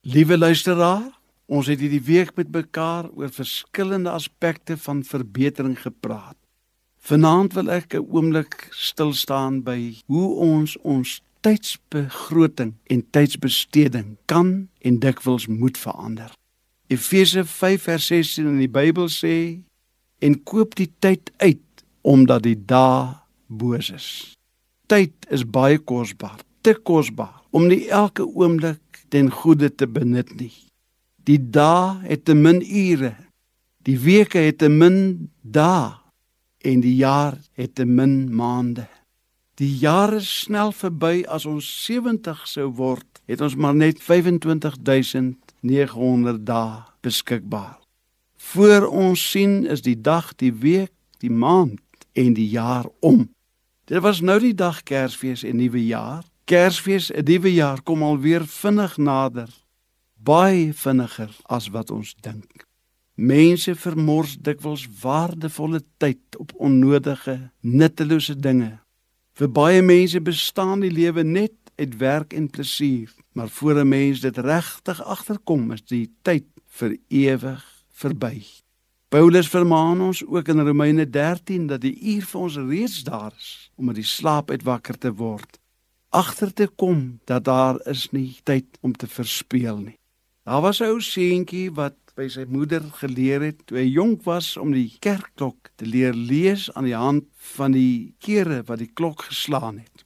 Liewe luisteraar, ons het hierdie week met mekaar oor verskillende aspekte van verbetering gepraat. Vanaand wil ek 'n oomblik stil staan by hoe ons ons tydsbegroting en tydsbesteding kan en dikwels moet verander. Efesië 5:16 in die Bybel sê en koop die tyd uit omdat die dae boos is. Tyd is baie kosbaar, te kosbaar om nie elke oomblik ten goeie te benut nie. Die dae het te min ure. Die weke het te min dae en die jaar het te min maande. Die jare snel verby as ons 70 sou word, het ons maar net 25900 dae beskikbaar. Voor ons sien is die dag, die week, die maand en die jaar om. Dit was nou die dag Kersfees en nuwe jaar. Kersfees, 'n nuwe jaar kom alweer vinnig nader. Baie vinniger as wat ons dink. Mense vermors dikwels waardevolle tyd op onnodige, nuttelose dinge. Vir baie mense bestaan die lewe net uit werk en plesier, maar voor 'n mens dit regtig agterkom, is die tyd vir ewig verby. Paulus vermaan ons ook in Romeine 13 dat die uur vir ons reeds daar is om uit die slaap uit wakker te word agter te kom dat daar is nie tyd om te verspeel nie. Daar was 'n ou seentjie wat by sy moeder geleer het toe hy jonk was om die kerkklok te leer lees aan die hand van die kere wat die klok geslaan het.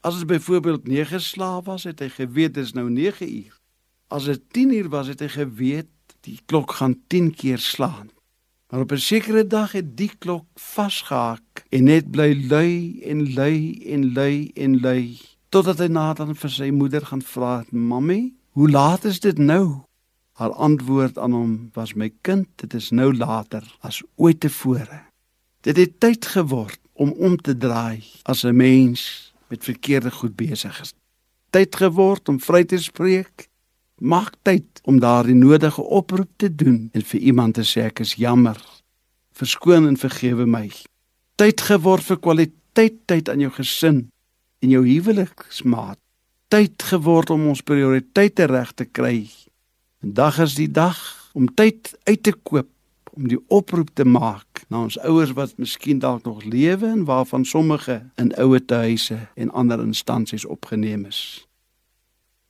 As dit byvoorbeeld 9 slaap was, het hy geweet dit is nou 9 uur. As dit 10 uur was, het hy geweet die klok gaan 10 keer slaan. Maar op 'n sekere dag het die klok vasgehaak en net bly lui en lui en lui en lui totdat hy nader vir sy moeder gaan vra: "Mamy, hoe laat is dit nou?" Haar antwoord aan hom was: "My kind, dit is nou later as ooit tevore." Dit het tyd geword om om te draai as 'n mens met verkeerde goed besig is. Tyd geword om vry te spreek. Maak tyd om daardie nodige oproep te doen en vir iemand te sê ek is jammer. Verskoon en vergewe my. Tyd geword vir kwaliteit tyd aan jou gesin en jou huweliksmaat tyd geword om ons prioriteite reg te kry. Vandag is die dag om tyd uit te koop om die oproep te maak na ons ouers wat miskien dalk nog lewe en waarvan sommige in ouer huise en ander instansies opgeneem is.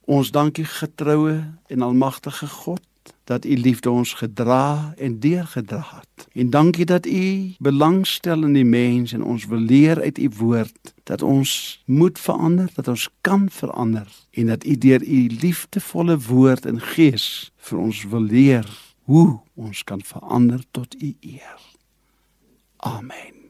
Ons dankie getroue en almagtige God dat u liefde ons gedra en deurgedra het. En dankie dat u belangstel in die mens en ons wil leer uit u woord dat ons moet verander, dat ons kan verander en dat u deur u liefdevolle woord en gees vir ons wil leer hoe ons kan verander tot u eer. Amen.